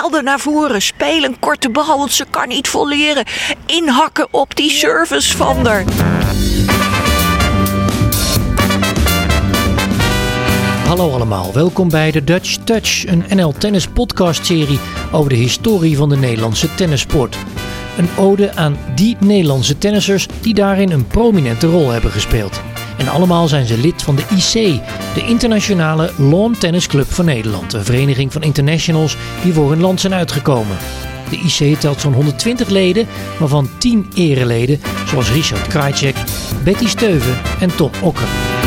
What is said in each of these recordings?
Haalde naar voren. Speel een korte bal, want ze kan niet volleren. Inhakken op die service van haar. Hallo allemaal, welkom bij de Dutch Touch, een NL Tennis podcast serie over de historie van de Nederlandse tennissport. Een ode aan die Nederlandse tennissers die daarin een prominente rol hebben gespeeld. En allemaal zijn ze lid van de IC, de Internationale Lawn Tennis Club van Nederland. Een vereniging van internationals die voor hun land zijn uitgekomen. De IC telt zo'n 120 leden, waarvan 10 ereleden, zoals Richard Krajcek, Betty Steuven en Tom Okker.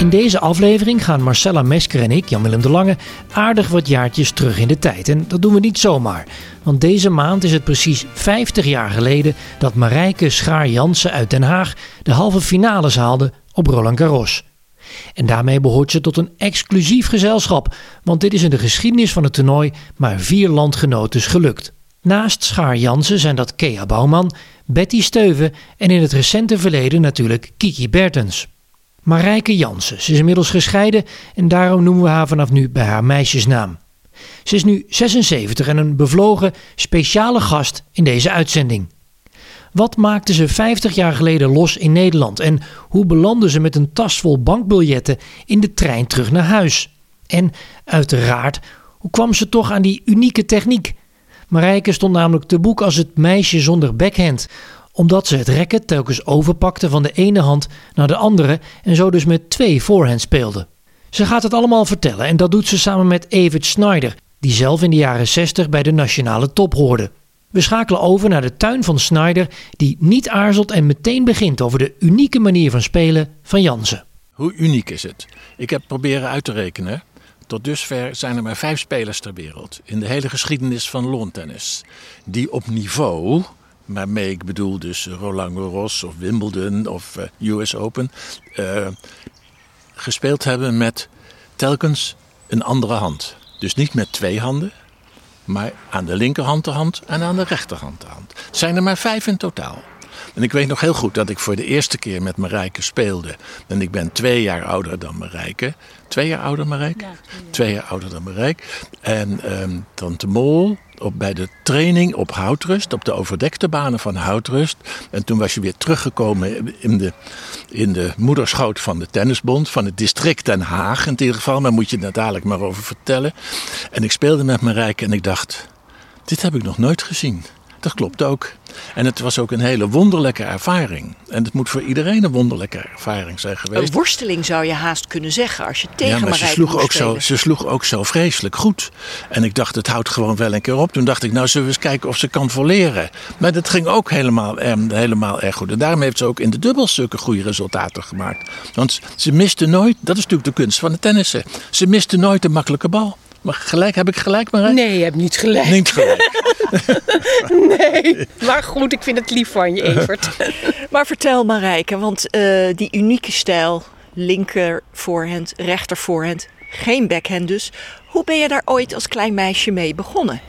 In deze aflevering gaan Marcella Mesker en ik, Jan-Willem de Lange, aardig wat jaartjes terug in de tijd. En dat doen we niet zomaar. Want deze maand is het precies 50 jaar geleden dat Marijke Schaar-Jansen uit Den Haag de halve finales haalde op Roland Garros. En daarmee behoort ze tot een exclusief gezelschap, want dit is in de geschiedenis van het toernooi maar vier landgenoten gelukt. Naast Schaar Jansen zijn dat Kea Bouwman, Betty Steuven en in het recente verleden natuurlijk Kiki Bertens. Marijke Jansen. Ze is inmiddels gescheiden en daarom noemen we haar vanaf nu bij haar meisjesnaam. Ze is nu 76 en een bevlogen, speciale gast in deze uitzending. Wat maakte ze 50 jaar geleden los in Nederland en hoe belandde ze met een tas vol bankbiljetten in de trein terug naar huis? En uiteraard, hoe kwam ze toch aan die unieke techniek? Marijke stond namelijk te boek als het meisje zonder backhand, omdat ze het racket telkens overpakte van de ene hand naar de andere en zo dus met twee voorhand speelde. Ze gaat het allemaal vertellen en dat doet ze samen met Evert Snyder, die zelf in de jaren 60 bij de nationale top hoorde. We schakelen over naar de tuin van Snyder, die niet aarzelt en meteen begint over de unieke manier van spelen van Jansen. Hoe uniek is het? Ik heb proberen uit te rekenen. Tot dusver zijn er maar vijf spelers ter wereld in de hele geschiedenis van lawntennis die op niveau waarmee ik bedoel dus Roland Garros of Wimbledon of uh, US Open, uh, gespeeld hebben met telkens een andere hand. Dus niet met twee handen, maar aan de linkerhand de hand en aan de rechterhand de hand. Het zijn er maar vijf in totaal. En ik weet nog heel goed dat ik voor de eerste keer met Marijke speelde. En ik ben twee jaar ouder dan Marijke. Twee jaar ouder, Marijke? Ja, twee jaar ouder dan Marijke. En um, Tante Mol, op, bij de training op Houtrust, op de overdekte banen van Houtrust. En toen was je weer teruggekomen in de, in de moederschoot van de Tennisbond, van het district Den Haag in ieder geval. Maar moet je daar dadelijk maar over vertellen. En ik speelde met Marijke en ik dacht, dit heb ik nog nooit gezien. Dat klopt ook. En het was ook een hele wonderlijke ervaring. En het moet voor iedereen een wonderlijke ervaring zijn geweest. Een worsteling zou je haast kunnen zeggen als je tegen ja, maar ze sloeg, ook zo, ze sloeg ook zo vreselijk goed. En ik dacht, het houdt gewoon wel een keer op. Toen dacht ik, nou zullen we eens kijken of ze kan volleren. Maar dat ging ook helemaal, eh, helemaal erg goed. En daarom heeft ze ook in de dubbel zulke goede resultaten gemaakt. Want ze miste nooit, dat is natuurlijk de kunst van het tennissen. Ze miste nooit een makkelijke bal. Maar gelijk, heb ik gelijk, maar Nee, je hebt niet gelijk. Niet gelijk. nee, maar goed, ik vind het lief van je, Evert. maar vertel Marijke, want uh, die unieke stijl, linker voorhand, rechter voorhand, geen backhand dus. Hoe ben je daar ooit als klein meisje mee begonnen?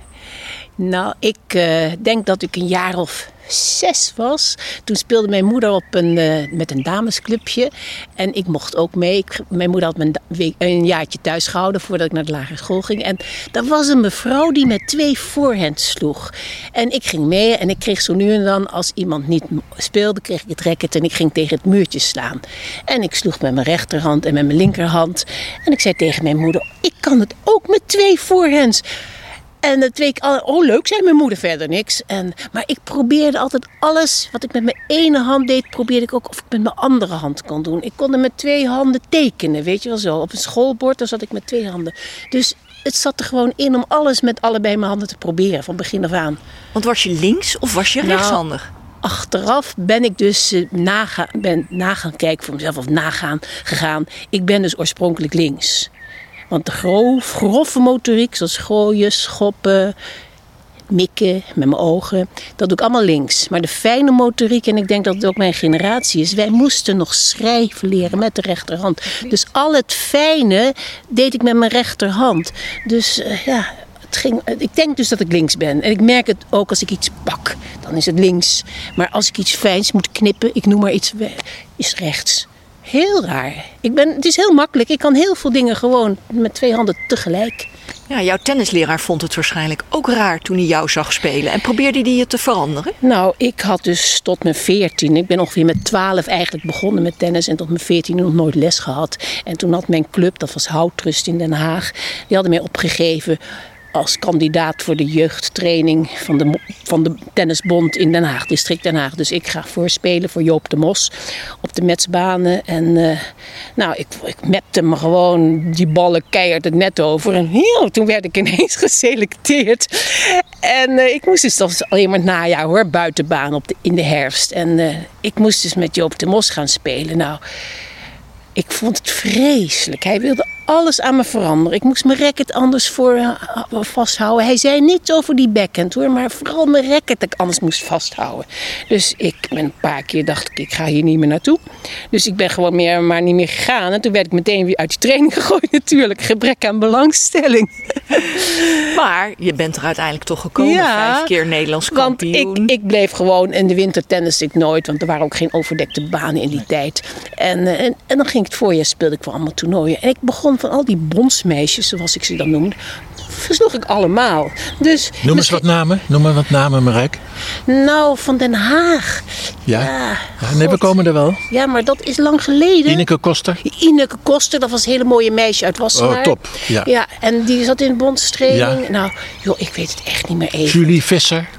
Nou, ik uh, denk dat ik een jaar of zes was. Toen speelde mijn moeder op een, uh, met een damesclubje. En ik mocht ook mee. Mijn moeder had me een, jaartje thuis gehouden voordat ik naar de lagere school ging. En er was een mevrouw die met twee voorhands sloeg. En ik ging mee en ik kreeg zo nu en dan, als iemand niet speelde, kreeg ik het racket en ik ging tegen het muurtje slaan. En ik sloeg met mijn rechterhand en met mijn linkerhand. En ik zei tegen mijn moeder, ik kan het ook met twee voorhands. En dat week al, oh leuk, zei mijn moeder verder niks. En, maar ik probeerde altijd alles wat ik met mijn ene hand deed, probeerde ik ook of ik met mijn andere hand kon doen. Ik kon er met twee handen tekenen, weet je wel zo. Op een schoolbord, zat ik met twee handen. Dus het zat er gewoon in om alles met allebei mijn handen te proberen, van begin af aan. Want was je links of was je nou, rechtshandig? achteraf ben ik dus uh, naga, ben nagaan kijken voor mezelf, of nagaan gegaan. Ik ben dus oorspronkelijk links. Want de grof, grove motoriek, zoals gooien, schoppen, mikken met mijn ogen, dat doe ik allemaal links. Maar de fijne motoriek, en ik denk dat het ook mijn generatie is, wij moesten nog schrijven leren met de rechterhand. Dus al het fijne deed ik met mijn rechterhand. Dus uh, ja, ging, ik denk dus dat ik links ben. En ik merk het ook als ik iets pak, dan is het links. Maar als ik iets fijns moet knippen, ik noem maar iets, is rechts. Heel raar. Ik ben, het is heel makkelijk. Ik kan heel veel dingen gewoon met twee handen tegelijk. Ja, jouw tennisleraar vond het waarschijnlijk ook raar toen hij jou zag spelen. En probeerde hij je te veranderen? Nou, ik had dus tot mijn 14. Ik ben ongeveer met 12 eigenlijk begonnen met tennis. En tot mijn 14 nog nooit les gehad. En toen had mijn club, dat was Houtrust in Den Haag. Die hadden mij opgegeven als kandidaat voor de jeugdtraining van de, van de Tennisbond in Den Haag, district Den Haag. Dus ik ga voorspelen voor Joop de Mos op de metsbanen. En uh, nou, ik, ik mepte me gewoon die ballen keihard het net over. En heel, toen werd ik ineens geselecteerd. En uh, ik moest dus dat alleen maar het najaar hoor, buitenbaan op de, in de herfst. En uh, ik moest dus met Joop de Mos gaan spelen. Nou, ik vond het vreselijk. Hij wilde alles aan me veranderen. Ik moest mijn racket anders voor uh, vasthouden. Hij zei niets over die backhand hoor, maar vooral mijn racket dat ik anders moest vasthouden. Dus ik ben een paar keer dacht ik, ik ga hier niet meer naartoe. Dus ik ben gewoon meer, maar niet meer gegaan. En toen werd ik meteen weer uit die training gegooid natuurlijk. Gebrek aan belangstelling. Maar je bent er uiteindelijk toch gekomen. Ja, vijf keer Nederlands kampioen. Want ik, ik bleef gewoon in de winter tennis ik nooit. Want er waren ook geen overdekte banen in die tijd. En, en, en dan ging het voorjaar speelde ik voor allemaal toernooien. En ik begon van al die bondsmeisjes, zoals ik ze dan noemde, versloeg ik allemaal. Dus Noem eens wat namen. Noem maar wat namen, Marijk. Nou, van Den Haag. Ja. nee, we komen er wel. Ja, maar dat is lang geleden. Ineke Koster. Ineke Koster, dat was een hele mooie meisje uit Wassenaar. Oh, top. Ja. ja, en die zat in de bondstraining. Ja. Nou, joh, ik weet het echt niet meer even. Julie Visser.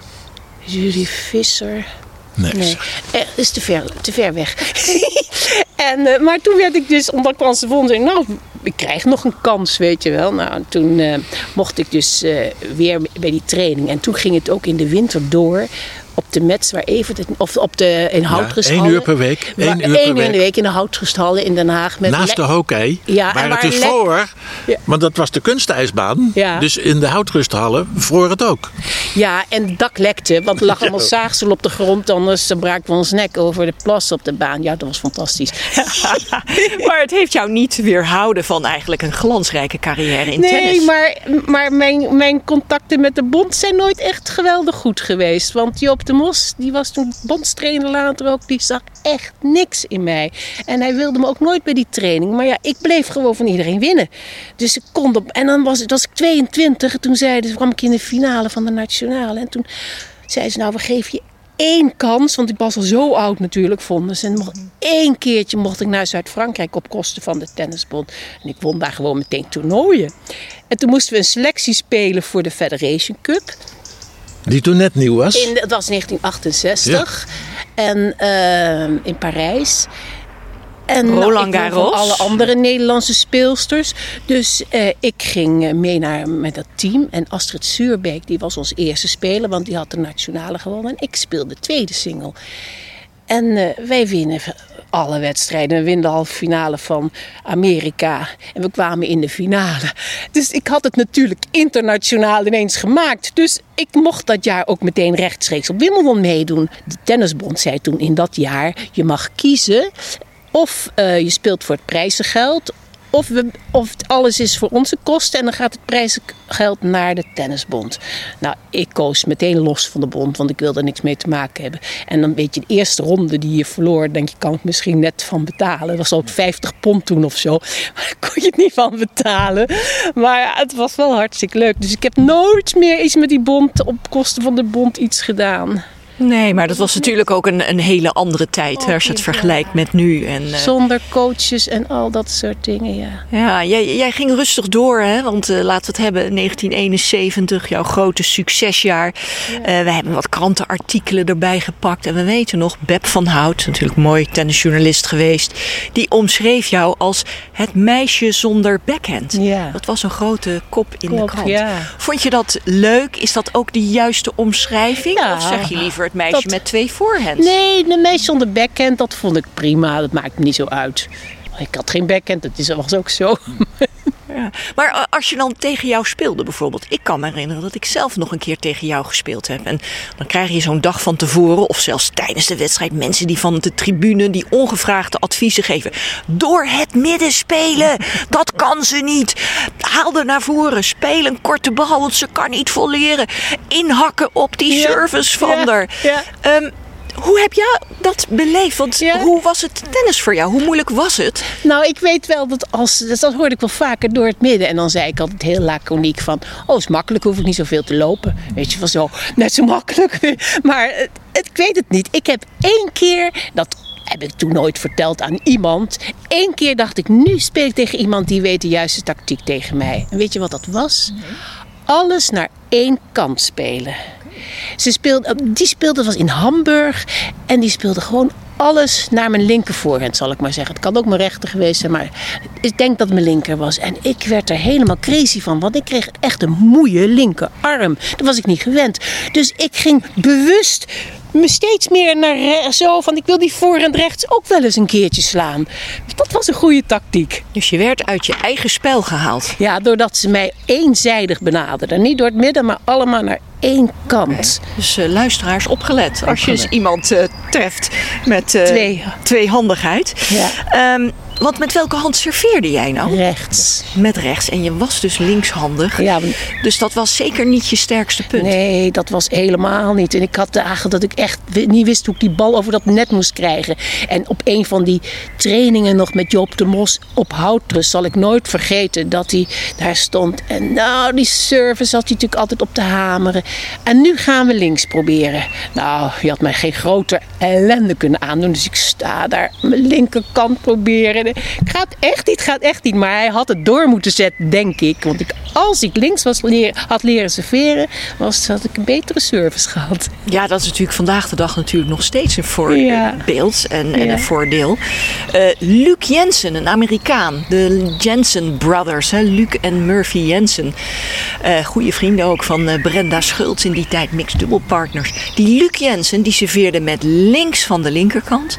Julie Visser. Nee, nee. dat is te ver, te ver weg. en, uh, maar toen werd ik dus, omdat ik vond, nou, ik krijg nog een kans, weet je wel. Nou, toen uh, mocht ik dus uh, weer bij die training. En toen ging het ook in de winter door op de Mets, waar even of op de in Houtrusthallen. Ja, één uur per week. Één uur, één uur in de week in de Houtrusthallen in Den Haag. Met Naast de hockey. Ja, waar, het dus voor, ja. want dat was de kunstijsbaan. Ja. Dus in de Houtrusthallen vroor het ook. Ja, en het dak lekte, want er lag allemaal zaagsel op de grond. Anders braken we ons nek over de plas op de baan. Ja, dat was fantastisch. maar het heeft jou niet weerhouden van eigenlijk een glansrijke carrière in nee, tennis. Nee, maar, maar mijn, mijn contacten met de bond zijn nooit echt geweldig goed geweest. Want Joop de Mos, die was toen bondstrainer later ook, die zag echt niks in mij. En hij wilde me ook nooit bij die training. Maar ja, ik bleef gewoon van iedereen winnen. Dus ik kon op. En dan was, was ik 22. En toen zeiden ze, kwam ik in de finale van de nationale. En toen zei ze, nou, we geven je één kans, want ik was al zo oud natuurlijk, vonden ze. En mocht, één keertje mocht ik naar Zuid-Frankrijk op kosten van de tennisbond. En ik won daar gewoon meteen toernooien. En toen moesten we een selectie spelen voor de Federation Cup. Die toen net nieuw was? In, dat was 1968. Ja. En uh, in Parijs. En Roland nou, Garros. alle andere Nederlandse speelsters. Dus uh, ik ging mee naar, met dat team. En Astrid Suurbeek, die was ons eerste speler. Want die had de nationale gewonnen. En ik speelde tweede single. En uh, wij winnen alle wedstrijden. We winnen de halve finale van Amerika. En we kwamen in de finale. Dus ik had het natuurlijk internationaal ineens gemaakt. Dus ik mocht dat jaar ook meteen rechtstreeks op Wimbledon meedoen. De tennisbond zei toen in dat jaar: je mag kiezen. Of uh, je speelt voor het prijzengeld, of, we, of alles is voor onze kosten en dan gaat het prijzengeld naar de tennisbond. Nou, ik koos meteen los van de bond, want ik wilde er niks mee te maken hebben. En dan weet je, de eerste ronde die je verloor, denk je, kan ik misschien net van betalen. Dat was ook 50 pond toen of zo. Maar daar kon je het niet van betalen. Maar het was wel hartstikke leuk. Dus ik heb nooit meer iets met die bond op kosten van de bond iets gedaan. Nee, maar dat was natuurlijk ook een, een hele andere tijd als je het vergelijkt met nu. En, uh... Zonder coaches en al dat soort dingen, ja. Ja, jij, jij ging rustig door, hè? Want uh, laten we het hebben, 1971, jouw grote succesjaar. Ja. Uh, we hebben wat krantenartikelen erbij gepakt. En we weten nog, Beb van Hout, natuurlijk mooi tennisjournalist geweest. Die omschreef jou als het meisje zonder backhand. Ja. Dat was een grote kop in Kop, de krant. ja. Vond je dat leuk? Is dat ook de juiste omschrijving? Ja. Of zeg je liever het meisje Dat- met twee voorhands? Nee, de meisje zonder backhand, dat vond ik prima. Dat maakt me niet zo uit. Ik had geen backhand, dat is, was ook zo. Ja. Maar eh, als je dan tegen jou speelde bijvoorbeeld. Ik kan me herinneren dat ik zelf nog een keer tegen jou gespeeld heb. En dan krijg je zo'n dag van tevoren of zelfs tijdens de wedstrijd mensen die van de tribune die ongevraagde adviezen geven. Door het midden spelen. Dat kan ze niet. Haal er naar voren. Speel een korte bal, want ze kan niet volleren. Inhakken op die service van Ja, ja. Ehm, hoe heb jij dat beleefd? Want Ja. hoe was het tennis voor jou? Hoe moeilijk was het? Nou, ik weet wel dat als. dus Dat hoorde ik wel vaker door het midden. En dan zei ik altijd heel laconiek van. Oh, is makkelijk, hoef ik niet zoveel te lopen. Weet je van zo. Net zo makkelijk. Maar het, het- ik weet het niet. Ik heb één keer. Dat heb ik toen nooit verteld aan iemand. Eén keer dacht ik, nu speel ik tegen iemand die weet de juiste tactiek tegen mij. En weet je wat dat was? Alles naar één kant spelen. Ze speelde, die speelde was in Hamburg en die speelde gewoon alles naar mijn linker voorhand, zal ik maar zeggen. Het kan ook mijn rechter geweest zijn, maar ik denk dat het mijn linker was. En ik werd er helemaal crazy van, want ik kreeg echt een moeie linkerarm. Dat was ik niet gewend. Dus ik ging bewust me steeds meer naar zo van ik wil die voorhand rechts ook wel eens een keertje slaan. Dat was een goede tactiek. Dus je werd uit je eigen spel gehaald. Ja, doordat ze mij eenzijdig benaderden. Niet door het midden, maar allemaal naar één kant. Dus eh, luisteraars, opgelet. Als je eens iemand eh, treft met eh, Twee. tweehandigheid. Ja. Ehm, want met welke hand serveerde jij nou? Rechts. Met rechts. En je was dus linkshandig. Ja, Dus dat was zeker niet je sterkste punt. Nee, dat was helemaal niet. En ik had dagen dat ik echt niet wist hoe ik die bal over dat net moest krijgen. En op een van die trainingen nog met Joop de Mos op Houtrus zal ik nooit vergeten dat hij daar stond. En nou, die service had hij natuurlijk altijd op te hameren. En nu gaan we links proberen. Nou, je had mij geen groter ellende kunnen aandoen. Dus ik sta daar mijn linkerkant proberen. Het echt niet, gaat echt niet. Maar hij had het door moeten zetten, denk ik. Want ik, als ik links was leer, had leren serveren, was, had ik een betere service gehad. Ja, dat is natuurlijk vandaag de dag natuurlijk nog steeds een Ja. voorbeeld en, en Ja. een voordeel. Eh Luc Jensen, een Amerikaan. De Jensen Brothers, hè? Luc en Murphy Jensen. Eh goede vrienden ook van eh, Brenda Schultz in die tijd, mixed dubbelpartners. Die Luc Jensen, die serveerde met links van de linkerkant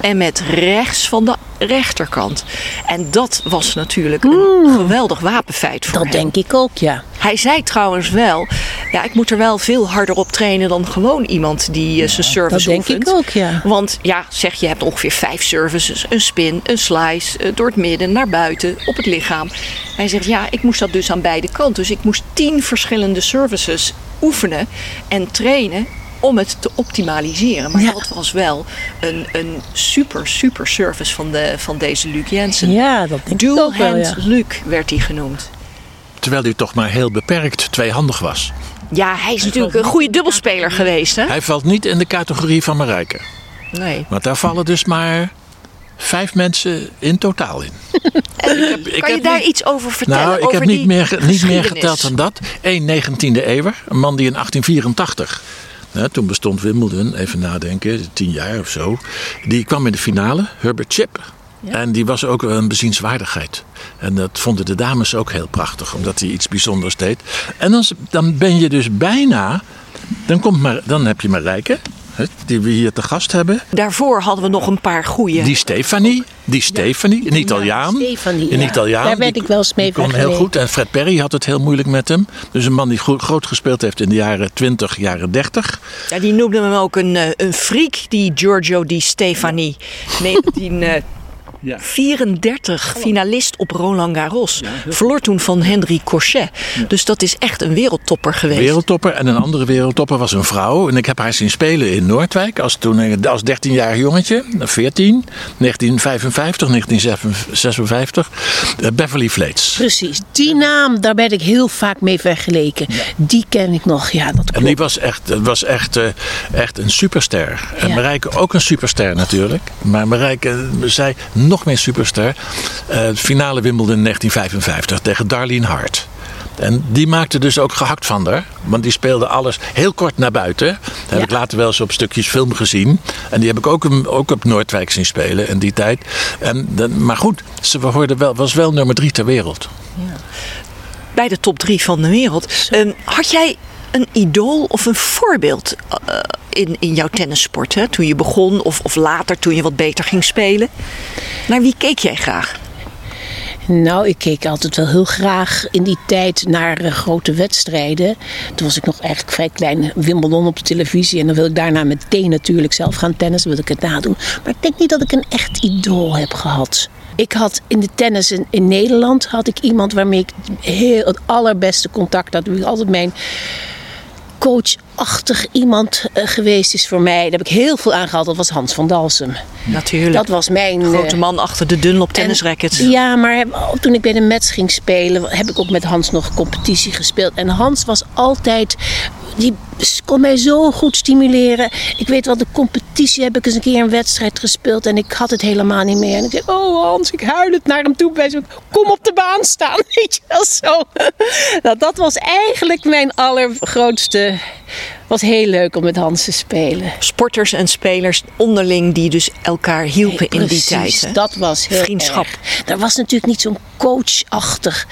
en met rechts van de rechterkant. En dat was natuurlijk een geweldig wapenfeit voor Mm. Dat hem. Denk ik ook, ja. Hij zei trouwens wel, ja, ik moet er wel veel harder op trainen dan gewoon iemand die eh, zijn service dat denk ik ook, ja. Want ja, zeg je hebt ongeveer vijf services, een spin, een slice, eh, door het midden, naar buiten, op het lichaam. Hij zegt ja, ik moest dat dus aan beide kanten. Dus ik moest tien verschillende services oefenen en trainen om het te optimaliseren. Maar Ja. dat was wel een, een super, super service van, de, van deze Luc Jensen. Ja, dat denk ik ook wel, ja. Luc werd hij genoemd. Terwijl hij toch maar heel beperkt tweehandig was. Ja, hij is natuurlijk een goede dubbelspeler geweest, hè? Hij valt niet in de categorie van Marijke. Nee. Want daar vallen dus maar vijf mensen in totaal in. kan ik je heb daar niet- iets over vertellen? Nou, ik over heb niet meer, niet meer geteld dan dat. 1 19e eeuw, een man die in 1884, hè, toen bestond Wimbledon, even nadenken, tien jaar of zo. Die kwam in de finale, Herbert Chip. En die was ook een bezienswaardigheid. En dat vonden de dames ook heel prachtig, omdat hij iets bijzonders deed. En dan, dan ben je dus bijna, dan, komt maar, dan heb je Marijke, hè, die we hier te gast hebben. Daarvoor hadden we nog een paar goeie. Die Stefanie, die Stefanie, een Italiaan. Stefanie, een ja. Italiaan. Daar werd die ik wel eens mee die kon heel goed. En Fred Perry had het heel moeilijk met hem. Dus een man die goed, groot gespeeld heeft in de jaren 20, jaren 30. Ja, die noemden hem ook een, eh, een freak, die Giorgio Di Stefani. 1934, finalist op Roland Garros. Verloor toen van Henry Cochet. Dus dat is echt een wereldtopper geweest. Wereldtopper. En een andere wereldtopper was een vrouw. En ik heb haar zien spelen in Noordwijk. Als, toen, als 13-jarig jongetje. 14. 1955, 1956. eh, Beverly Fleets. Precies, die naam, daar werd ik heel vaak mee vergeleken. Die ken ik nog, ja, dat En klopt. die was echt, dat was echt, eh, echt een superster. En Ja. Marijke ook een superster natuurlijk. Maar Marijke, eh, zij nog meer superster. Eh, finale Wimbledon in 1955 tegen Darlene Hart. En die maakte dus ook gehakt van haar. Want die speelde alles heel kort naar buiten. Dat heb Ja. ik later wel eens op stukjes film gezien. En die heb ik ook, hem- ook op Noordwijk zien spelen in die tijd. En, dan- maar goed, ze hoorde wel, was wel nummer drie ter wereld. Bij de top drie van de wereld. Ehm, had jij een idool of een voorbeeld eh, in, in jouw tennissport? Hè? Toen je begon of, of later toen je wat beter ging spelen? Naar wie keek jij graag? Nou, ik keek altijd wel heel graag in die tijd naar eh, grote wedstrijden. Toen was ik nog eigenlijk vrij klein, Wimbledon op de televisie. En dan wil ik daarna meteen natuurlijk zelf gaan tennissen, wil ik het nadoen. Maar ik denk niet dat ik een echt idool heb gehad. Ik had in de tennis in, Nederland had ik iemand waarmee ik heel, het allerbeste contact had. Altijd mijn coach coachachtig iemand uh, geweest is voor mij. Daar heb ik heel veel aan gehad. Dat was Hans van Dalsem. Natuurlijk. Dat was mijn... Grote man achter de Dunlop tennisrackets. Ja, maar toen ik bij de Mets ging spelen... heb ik ook met Hans nog competitie gespeeld. En Hans was altijd die kon mij zo goed stimuleren. Ik weet wel, de competitie heb ik eens een keer een wedstrijd gespeeld en ik had het helemaal niet meer. En ik zei, oh Hans, ik huil het naar hem toe. Bij zo, kom op de baan staan, weet je wel zo. Nou, dat was eigenlijk mijn allergrootste was heel leuk om met Hans te spelen. Sporters en spelers onderling die dus elkaar hielpen in die tijd. Dat was heel Vriendschap. Erg. Er was natuurlijk niet zo'n coachachtig.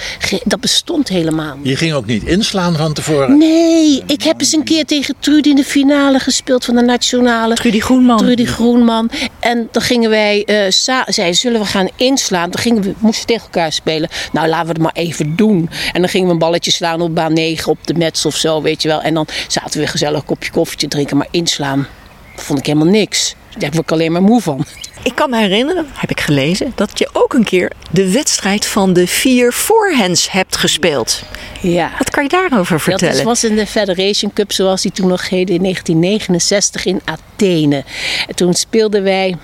Dat bestond helemaal niet. Je ging ook niet inslaan van tevoren? Nee, ik heb eens een keer tegen Trudy in de finale gespeeld van de nationale. Trudy Groenman. Trudy Groenman. En dan gingen wij, uh, zei, zullen we gaan inslaan? Dan gingen we, moesten tegen elkaar spelen. Nou, laten we het maar even doen. En dan gingen we een balletje slaan op baan 9 op de mets of zo, weet je wel. En dan zaten we gezellig een kopje koffietje drinken, maar inslaan vond ik helemaal niks. Daar word ik alleen maar moe van. Ik kan me herinneren, heb ik gelezen, dat je ook een keer de wedstrijd van de vier forehands hebt gespeeld. Ja. Wat kan je daarover vertellen? Dat was in de Federation Cup zoals die toen nog heette in 1969 in Athene. En toen speelden wij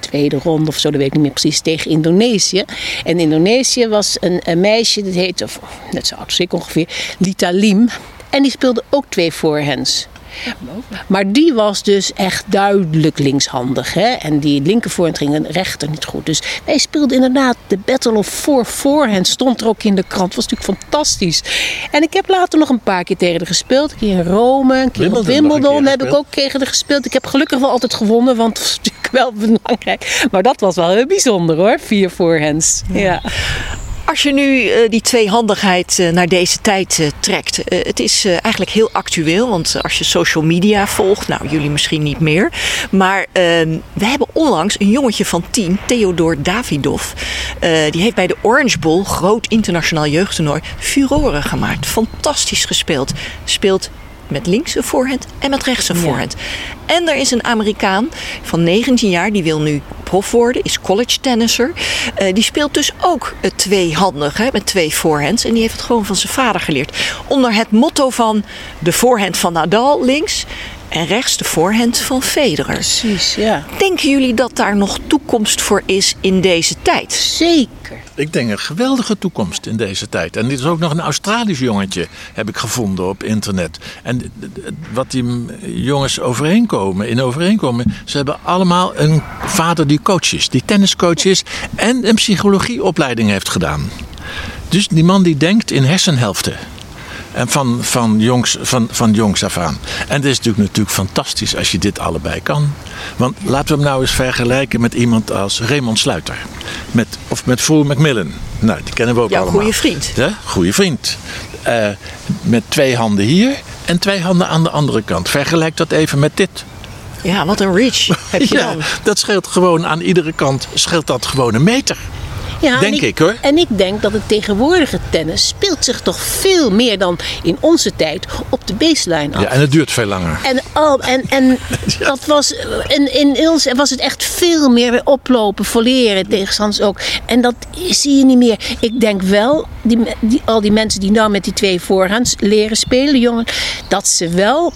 tweede ronde of zo, dat weet ik niet meer precies, tegen Indonesië. En Indonesië was een, een meisje, dat heette, of net zo oud als ik ongeveer, Lita Lim. En die speelde ook twee forehands. Maar die was dus echt duidelijk linkshandig. Hè? En die linkervoorhand ging een rechter niet goed. Dus wij speelden inderdaad de Battle of Four Forehand. Stond er ook in de krant. Was natuurlijk fantastisch. En ik heb later nog een paar keer tegen haar gespeeld. Een keer in Rome, een keer Wimbledon, Wimbledon heb ik ook tegen haar gespeeld. Ik heb gelukkig wel altijd gewonnen, want het was natuurlijk wel belangrijk. Maar dat was wel heel bijzonder hoor, vier forehands. ja. Als je nu uh, die tweehandigheid uh, naar deze tijd uh, trekt, het is eigenlijk heel actueel. Want als je social media volgt, nou jullie misschien niet meer. Maar ehm, we hebben onlangs een jongetje van tien, Theodor Davidov. die heeft bij de Orange Bowl, groot internationaal jeugdtoernooi, furoren gemaakt. Fantastisch gespeeld. Speelt met links een voorhand en met rechts een voorhand. En er is een Amerikaan van 19 jaar, die wil nu prof worden, is college tennisser. Uh, die speelt dus ook uh, tweehandig, hè, met twee forehands. En die heeft het gewoon van zijn vader geleerd. Onder het motto van de voorhand van Nadal links en rechts de voorhand van Federer. Precies, ja. Denken jullie dat daar nog toekomst voor is in deze tijd? Zeker. Ik denk een geweldige toekomst in deze tijd. En dit is ook nog een Australisch jongetje, heb ik gevonden op internet. En wat die jongens overeenkomen, in overeenkomen, ze hebben allemaal een vader die coach is, die tenniscoach is en een psychologieopleiding heeft gedaan. Dus die man die denkt in hersenhelften. En van, van, jongs, van, van jongs af aan. En het is natuurlijk, natuurlijk fantastisch als je dit allebei kan. Want laten we hem nou eens vergelijken met iemand als Raymond Sluiter. Met, of met Fool Macmillan. Nou, die kennen we ook Jouw allemaal. goede vriend. Ja, goede vriend. Uh, met twee handen hier en twee handen aan de andere kant. Vergelijk dat even met dit. Ja, wat een reach heb je ja, dan. Dat scheelt gewoon aan iedere kant scheelt dat gewoon een meter. Ja, denk ik, ik, hoor. En ik denk dat het tegenwoordige tennis speelt zich toch veel meer dan in onze tijd op de baseline af. Ja, en het duurt veel langer. En, oh, en, en dat was, in, in Ils was het echt veel meer oplopen, voleren, tegenstanders ook. En dat zie je niet meer. Ik denk wel, die, die, al die mensen die nou met die twee voorhands leren spelen, jongen, dat ze wel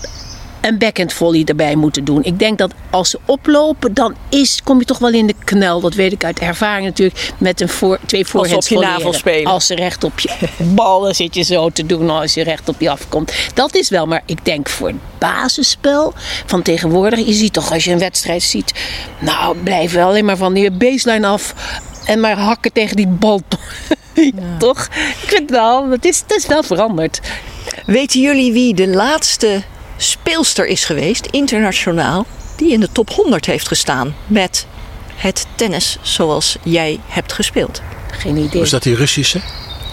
een backhand volley erbij moeten doen. Ik denk dat als ze oplopen, dan is, kom je toch wel in de knel. Dat weet ik uit ervaring natuurlijk. Met een voor, twee voorhands op je navel spelen. Als ze recht op je ballen zit je zo te doen als je recht op je afkomt. Dat is wel, maar ik denk voor het basisspel van tegenwoordig. Je ziet toch als je een wedstrijd ziet. Nou, blijf wel alleen maar van die baseline af. En maar hakken tegen die bal. ja, Toch? Ik vind wel, het is, het is wel veranderd. Weten jullie wie de laatste speelster is geweest, internationaal, die in de top 100 heeft gestaan met het tennis zoals jij hebt gespeeld? Geen idee. Was dat die Russische?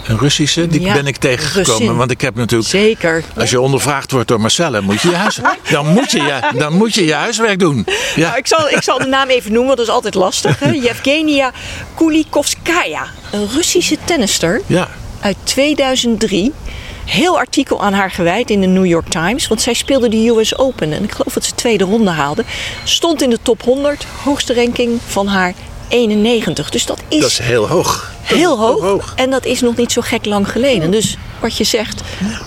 Een Russische, die Ja, ben ik tegengekomen. Russin. Want ik heb natuurlijk. Zeker. Als je ondervraagd wordt door Marcella, moet je je, huis, dan moet je, je, dan moet je je huiswerk doen. Ja. Nou, ik, zal, ik zal de naam even noemen, want dat is altijd lastig. Hè? Yevgenia Kulikovskaya, een Russische tennister ja. uit 2003. Heel artikel aan haar gewijd in de New York Times. Want zij speelde de US Open. En ik geloof dat ze tweede ronde haalde. Stond in de top 100. Hoogste ranking van haar 91. Dus dat is, Dat is heel hoog. heel hoog. hoog. En dat is nog niet zo gek lang geleden. Dus wat je zegt,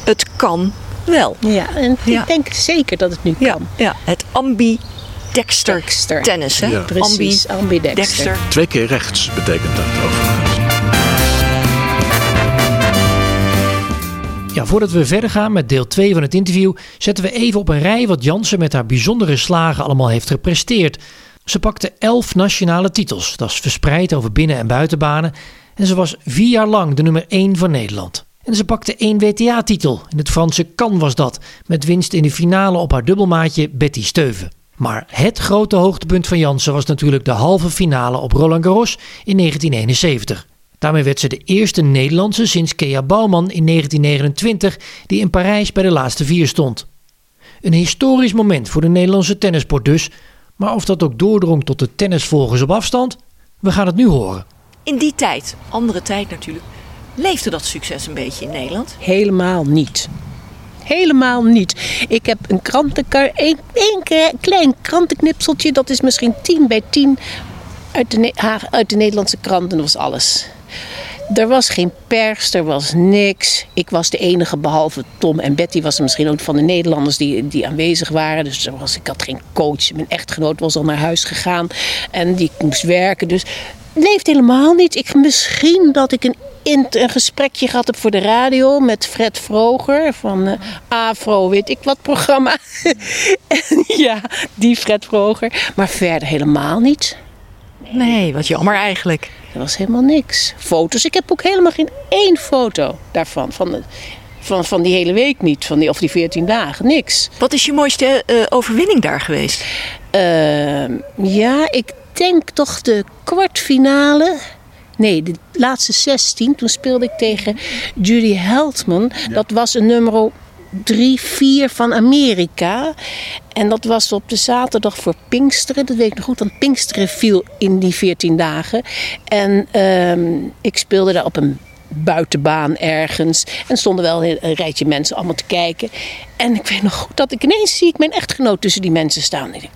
het kan wel. Ja, en Ja. ik denk zeker dat het nu Ja, kan. ja. het ambidexter Dexter. tennis. Hè? Ja. Precies, ambidexter. Ambidexter. Twee keer rechts betekent dat overigens. Ja, voordat we verder gaan met deel 2 van het interview, zetten we even op een rij wat Jansen met haar bijzondere slagen allemaal heeft gepresteerd. Ze pakte 11 nationale titels, dat is verspreid over binnen- en buitenbanen. En ze was vier jaar lang de nummer 1 van Nederland. En ze pakte één WTA-titel, in het Franse Cannes was dat, met winst in de finale op haar dubbelmaatje Betty Steuven. Maar het grote hoogtepunt van Jansen was natuurlijk de halve finale op Roland Garros in 1971. Daarmee werd ze de eerste Nederlandse sinds Kea Bouwman in 1929 die in Parijs bij de laatste vier stond. Een historisch moment voor de Nederlandse tennissport dus, maar of dat ook doordrong tot de tennisvolgers op afstand, we gaan het nu horen. In die tijd, andere tijd natuurlijk, leefde dat succes een beetje in Nederland. Helemaal niet. Helemaal niet. Ik heb een krantenkar, één, één ke- klein krantenknipseltje, dat is misschien 10 bij 10 uit de, uit de Nederlandse krant en dat was alles. Er was geen pers, er was niks. Ik was de enige, behalve Tom en Betty, was er misschien ook van de Nederlanders die, die aanwezig waren. Dus ik had geen coach. Mijn echtgenoot was al naar huis gegaan en die moest werken. Dus leeft helemaal niet. Ik, misschien dat ik een, een gesprekje gehad heb voor de radio met Fred Vroger van eh, Afro, weet ik wat programma. En ja, die Fred Vroger. Maar verder helemaal niet. Nee, wat jammer eigenlijk. Er was helemaal niks. Foto's. Ik heb ook helemaal geen één foto daarvan. Van, de, van, van die hele week niet. Van die, of die 14 dagen. Niks. Wat is je mooiste eh, overwinning daar geweest? Ehm, ja, ik denk toch de kwartfinale. Nee, de laatste 16. Toen speelde ik tegen Judy Heldman. Dat was een nummer 3, 4 van Amerika. En dat was op de zaterdag voor Pinksteren. Dat weet ik nog goed, want Pinksteren viel in die 14 dagen. En ehm, ik speelde daar op een buitenbaan ergens. En stonden wel een rijtje mensen allemaal te kijken. En ik weet nog goed dat ik ineens zie ik mijn echtgenoot tussen die mensen staan. Ik?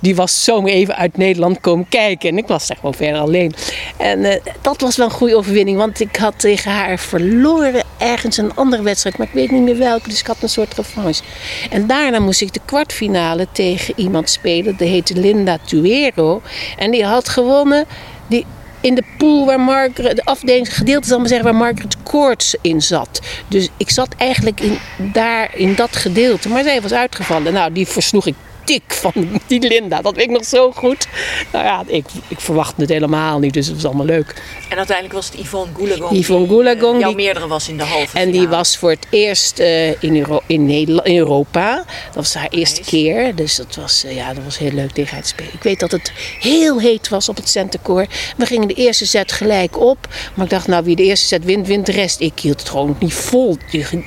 Die was zomaar even uit Nederland komen kijken. En ik was daar gewoon verder alleen. En eh, dat was wel een goede overwinning. Want ik had tegen haar verloren ergens een andere wedstrijd. Maar ik weet niet meer welke. Dus ik had een soort revanche. En daarna moest ik de kwartfinale tegen iemand spelen. Die heette Linda Tuero. En die had gewonnen. Die, in de pool waar Margaret, de afdeling, gedeelte zal maar zeggen, waar Margaret Courts in zat. Dus ik zat eigenlijk in, daar in dat gedeelte. Maar zij was uitgevallen. Nou, die versloeg ik dik van die Linda. Dat weet ik nog zo goed. Nou ja, ik, ik verwachtte het helemaal niet, dus het was allemaal leuk. En uiteindelijk was het Yvonne Goolagong. Yvonne die, Goolagong, eh, jouw die- meerdere was in de halve En die was voor het eerst eh, in, Euro in, Nederland, in Europa. Dat was haar eerste keer. Dus dat was, eh, ja, dat was heel leuk tegen te spelen. Ik weet dat het heel heet was op het centercourt. We gingen de eerste set gelijk op. Maar ik dacht, nou wie de eerste set wint, wint de rest. Ik hield het gewoon niet vol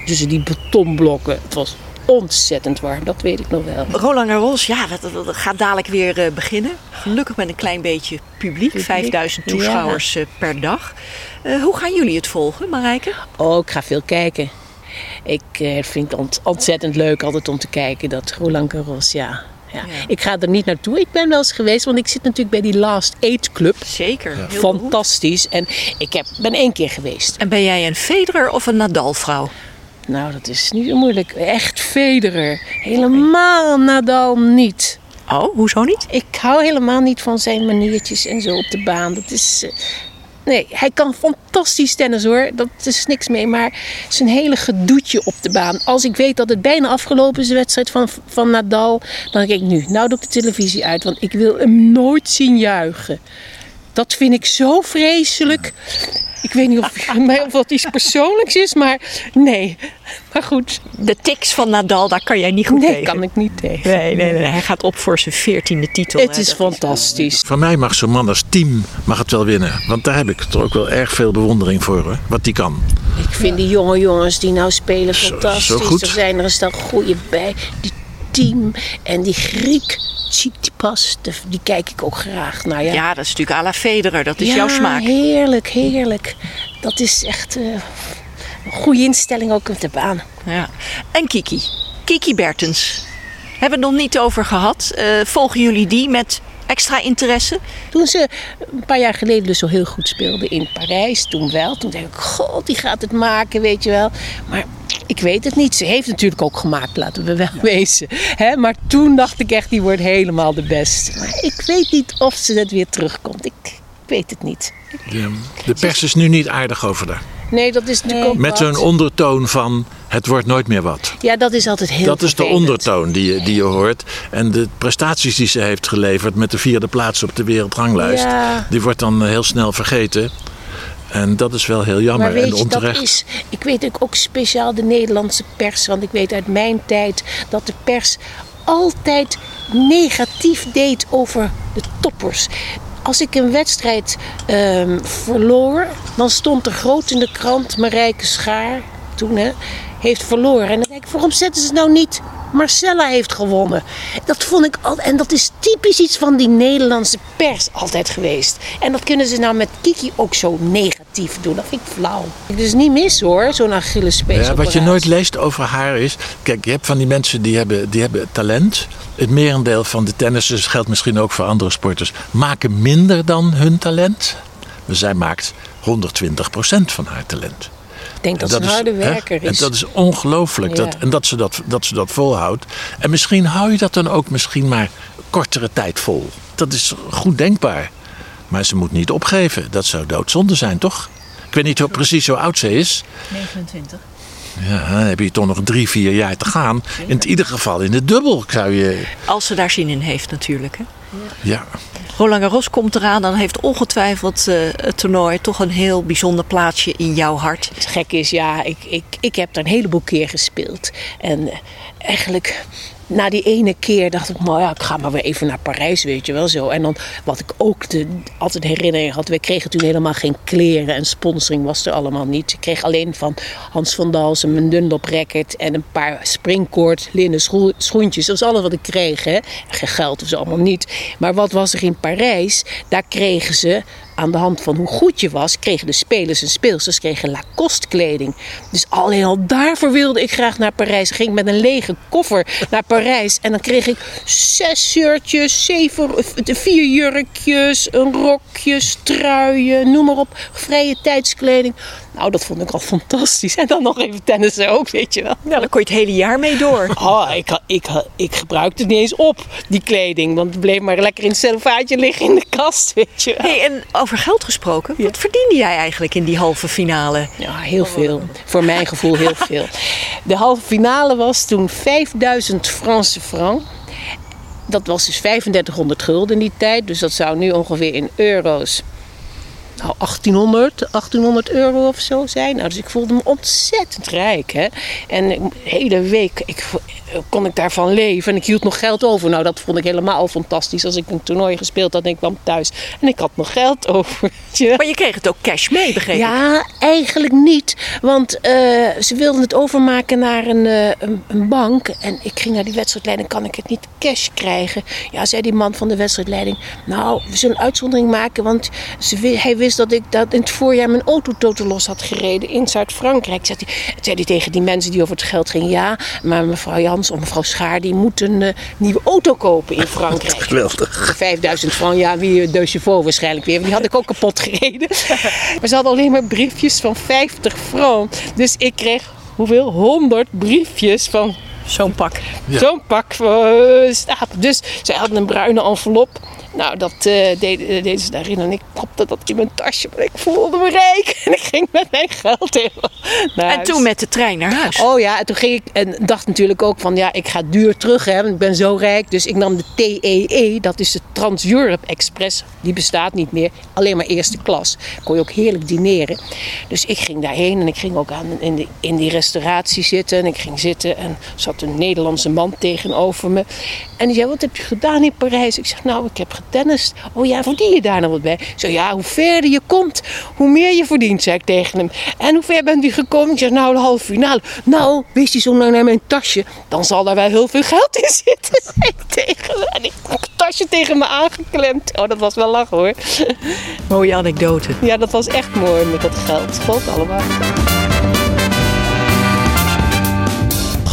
tussen die betonblokken. Het was ontzettend warm, dat weet ik nog wel. Roland Garros, ja, dat, dat- dat gaat dadelijk weer eh, beginnen. Gelukkig met een klein beetje publiek. 5000 toeschouwers eh, per dag. Eh, hoe gaan jullie het volgen, Marijke? Oh, ik ga veel kijken. Ik eh, vind het ont- ontzettend leuk altijd om te kijken, dat Roland Garros, ja. Ja. Ik ga er niet naartoe. Ik ben wel eens geweest, want ik zit natuurlijk bij die Last Eight Club. Zeker. Fantastisch. En ik heb, ben één keer geweest. En ben jij een Federer of een Nadal-vrouw? Nou, dat is niet zo moeilijk. Echt Federer. Helemaal Nadal niet. Oh, hoezo niet? Ik hou helemaal niet van zijn maniertjes en zo op de baan. Dat is... eh, Nee, hij kan fantastisch tennis hoor. Dat is niks mee. Maar zijn hele gedoetje op de baan. Als ik weet dat het bijna afgelopen is, de wedstrijd van, van Nadal. Dan denk ik nu, nou doe ik de televisie uit. Want ik wil hem nooit zien juichen. Dat vind ik zo vreselijk. Ik weet niet of, of dat iets persoonlijks is, maar nee. Maar goed, De tics van Nadal, daar kan jij niet goed nee, tegen. kan ik niet tegen. Nee, nee, nee. Hij gaat op voor zijn veertiende titel. Het hè. is fantastisch. Van mij mag zo'n man als team mag het wel winnen. Want daar heb ik toch ook wel erg veel bewondering voor. Hoor, wat die kan. Ik vind die jonge jongens die nou spelen Zo- fantastisch. zo goed. Er zijn er een stel goede bij. Die team en die Griek, Tsitsipas, die kijk ik ook graag. Nou ja, Ja, dat is natuurlijk à la Federer. Dat is Ja, jouw smaak. heerlijk, heerlijk. Dat is echt eh, een goede instelling ook op de baan. Ja. En Kiki. Kiki Bertens. Hebben we het nog niet over gehad. Eh, volgen jullie die met extra interesse? Toen ze een paar jaar geleden dus zo heel goed speelde in Parijs, toen wel. Toen dacht ik, god, die gaat het maken, weet je wel. Maar ik weet het niet. Ze heeft natuurlijk ook gemaakt, laten we wel wezen. Hè? Maar toen dacht ik echt, die wordt helemaal de beste. Maar ik weet niet of ze het weer terugkomt. Ik weet het niet. De, de pers is nu niet aardig over haar. Nee, dat is natuurlijk ook Met zo'n ondertoon van het wordt nooit meer wat. Ja, dat is altijd heel Dat is de ondertoon die je, die je hoort. En de prestaties die ze heeft geleverd met de vierde plaats op de wereldranglijst, Ja. die wordt dan heel snel vergeten. En dat is wel heel jammer Maar weet en je, dat onterecht. is, ik weet ook, ook speciaal de Nederlandse pers. Want ik weet uit mijn tijd dat de pers altijd negatief deed over de toppers. Als ik een wedstrijd ehm, verloor, dan stond er groot in de krant Marijke Schaar, toen hè, heeft verloren. En dan denk ik, waarom zetten ze het nou niet? Marcella heeft gewonnen. Dat vond ik al, en dat is typisch iets van die Nederlandse pers altijd geweest. En dat kunnen ze nou met Kiki ook zo negatief doen. Dat vind ik flauw. Het is niet mis hoor, zo'n Achillespees. Ja, wat je nooit leest over haar is. Kijk, je hebt van die mensen die hebben, die hebben talent. Het merendeel van de tennissers geldt misschien ook voor andere sporters. Maken minder dan hun talent. Maar zij maakt 120% van haar talent. Ik denk dat, En ze een harde hè, werker En is. dat is ongelooflijk. Ja. Dat, en dat ze dat, dat ze dat volhoudt. En misschien hou je dat dan ook misschien maar kortere tijd vol. Dat is goed denkbaar. Maar ze moet niet opgeven. Dat zou doodzonde zijn, toch? Ik weet niet hoe, precies hoe oud ze is. 29. Ja, dan heb je toch nog drie, vier jaar te gaan. In ieder geval in het dubbel zou je... Als ze daar zin in heeft natuurlijk. Hè. Ja, Roland Garros komt eraan, dan heeft ongetwijfeld eh, het toernooi toch een heel bijzonder plaatsje in jouw hart. Het gek is, ja, ik, ik, ik heb daar een heleboel keer gespeeld. En eigenlijk na die ene keer dacht ik, nou ja, ik ga maar weer even naar Parijs, weet je wel zo. En dan wat ik ook de, altijd herinnering had, we kregen toen helemaal geen kleren en sponsoring was er allemaal niet. Ik kreeg alleen van Hans van Dalsen een Dunlop racket en een paar springkoord linnen schoen- schoentjes. Dat was alles wat ik kreeg, hè. Geen geld zo allemaal niet. Maar wat was er in Parijs? Daar kregen ze aan de hand van hoe goed je was, kregen de spelers en speelsters kregen Lacoste kleding. Dus alleen al daarvoor wilde ik graag naar Parijs. Ging met een lege koffer naar Parijs. En dan kreeg ik zes shirtjes, zeven, vier jurkjes, een rokjes, truien, noem maar op. Vrije tijdskleding. Nou, dat vond ik al fantastisch. En dan nog even tennissen ook, weet je wel. Ja, dan kon je het hele jaar mee door. Oh, ik, ik, ha- ik gebruikte het niet eens op, die kleding. Want het bleef maar lekker in het cellofaatje liggen in de kast, weet je wel. Hey, en over geld gesproken, wat verdiende jij eigenlijk in die halve finale? Ja, heel veel. Voor mijn gevoel heel veel. De halve finale was toen 5000 Franse francs. Dat was dus 3500 gulden in die tijd. Dus dat zou nu ongeveer in euro's nou, 1800, 1800 euro of zo zijn. Nou, dus ik voelde me ontzettend rijk. Hè? En de hele week ik, kon ik daarvan leven. En ik hield nog geld over. Nou, dat vond ik helemaal fantastisch. Als ik een toernooi gespeeld had en ik kwam thuis. En ik had nog geld over. Maar je kreeg het ook cash mee, begreep ik. Ja, eigenlijk niet. Want eh, ze wilden het overmaken naar een, eh, een, een bank. En ik ging naar die wedstrijdleiding. Kan ik het niet cash krijgen? Ja, zei die man van de wedstrijdleiding. Nou, we zullen een uitzondering maken. Want ze, hij wist dat ik dat in het voorjaar mijn auto totaal los had gereden in Zuid-Frankrijk. Zei hij, zei hij tegen die mensen die over het geld gingen. Ja, maar mevrouw Jans of mevrouw Schaar die moet een eh, nieuwe auto kopen in Frankrijk. geweldig. Voor 5000 frank, ja, wie de chauffeur waarschijnlijk weer. want Die had ik ook kapot gereden. Maar ze hadden alleen maar briefjes van 50 frank. Dus ik kreeg hoeveel? 100 briefjes van Zo'n pak. Ja. zo'n pak uh, stapel. Dus zij hadden een bruine envelop. Nou, dat eh, deden, deden ze daarin en ik propte dat in mijn tasje. Maar ik voelde me rijk en ik ging met mijn geld naar En toen met de trein naar huis. Oh ja, en toen ging ik en dacht natuurlijk ook van ja, ik ga duur terug hè, want ik ben zo rijk. Dus ik nam de TEE, dat is de Trans-Europe Express. Die bestaat niet meer, alleen maar eerste klas. Kon je ook heerlijk dineren. Dus ik ging daarheen en ik ging ook aan, in, de, in die restauratie zitten. En ik ging zitten en zat een Nederlandse man tegenover me. En die zei, wat heb je gedaan in Parijs? Ik zeg, nou, ik heb getennist. Oh ja, verdien je daar nog wat bij? Zeg, ja, hoe verder je komt, hoe meer je verdient, zei ik tegen hem. En hoe ver bent u gekomen? Ik zeg, nou, de halve finale. Nou, wees hij zo nou naar mijn tasje, dan zal daar wel heel veel geld in zitten, zei ik tegen hem. En ik heb het tasje tegen me aangeklemd. Oh, dat was wel lachen hoor. Mooie anekdote. Ja, dat was echt mooi met dat geld. God allemaal.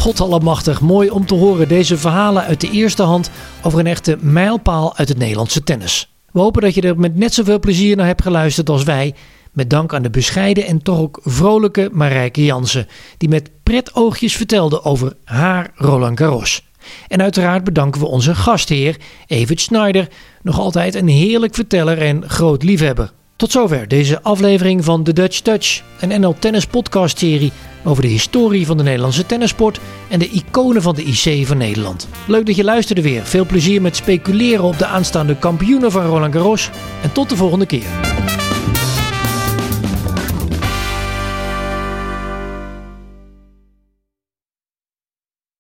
God allemachtig, mooi om te horen deze verhalen uit de eerste hand over een echte mijlpaal uit het Nederlandse tennis. We hopen dat je er met net zoveel plezier naar hebt geluisterd als wij. Met dank aan de bescheiden en toch ook vrolijke Marijke Jansen, die met pret oogjes vertelde over haar Roland Garros. En uiteraard bedanken we onze gastheer, Evert Schneider, nog altijd een heerlijk verteller en groot liefhebber. Tot zover deze aflevering van The Dutch Touch, een NL Tennis podcast serie over de historie van de Nederlandse tennissport en de iconen van de IC van Nederland. Leuk dat je luisterde weer. Veel plezier met speculeren op de aanstaande kampioenen van Roland Garros en tot de volgende keer.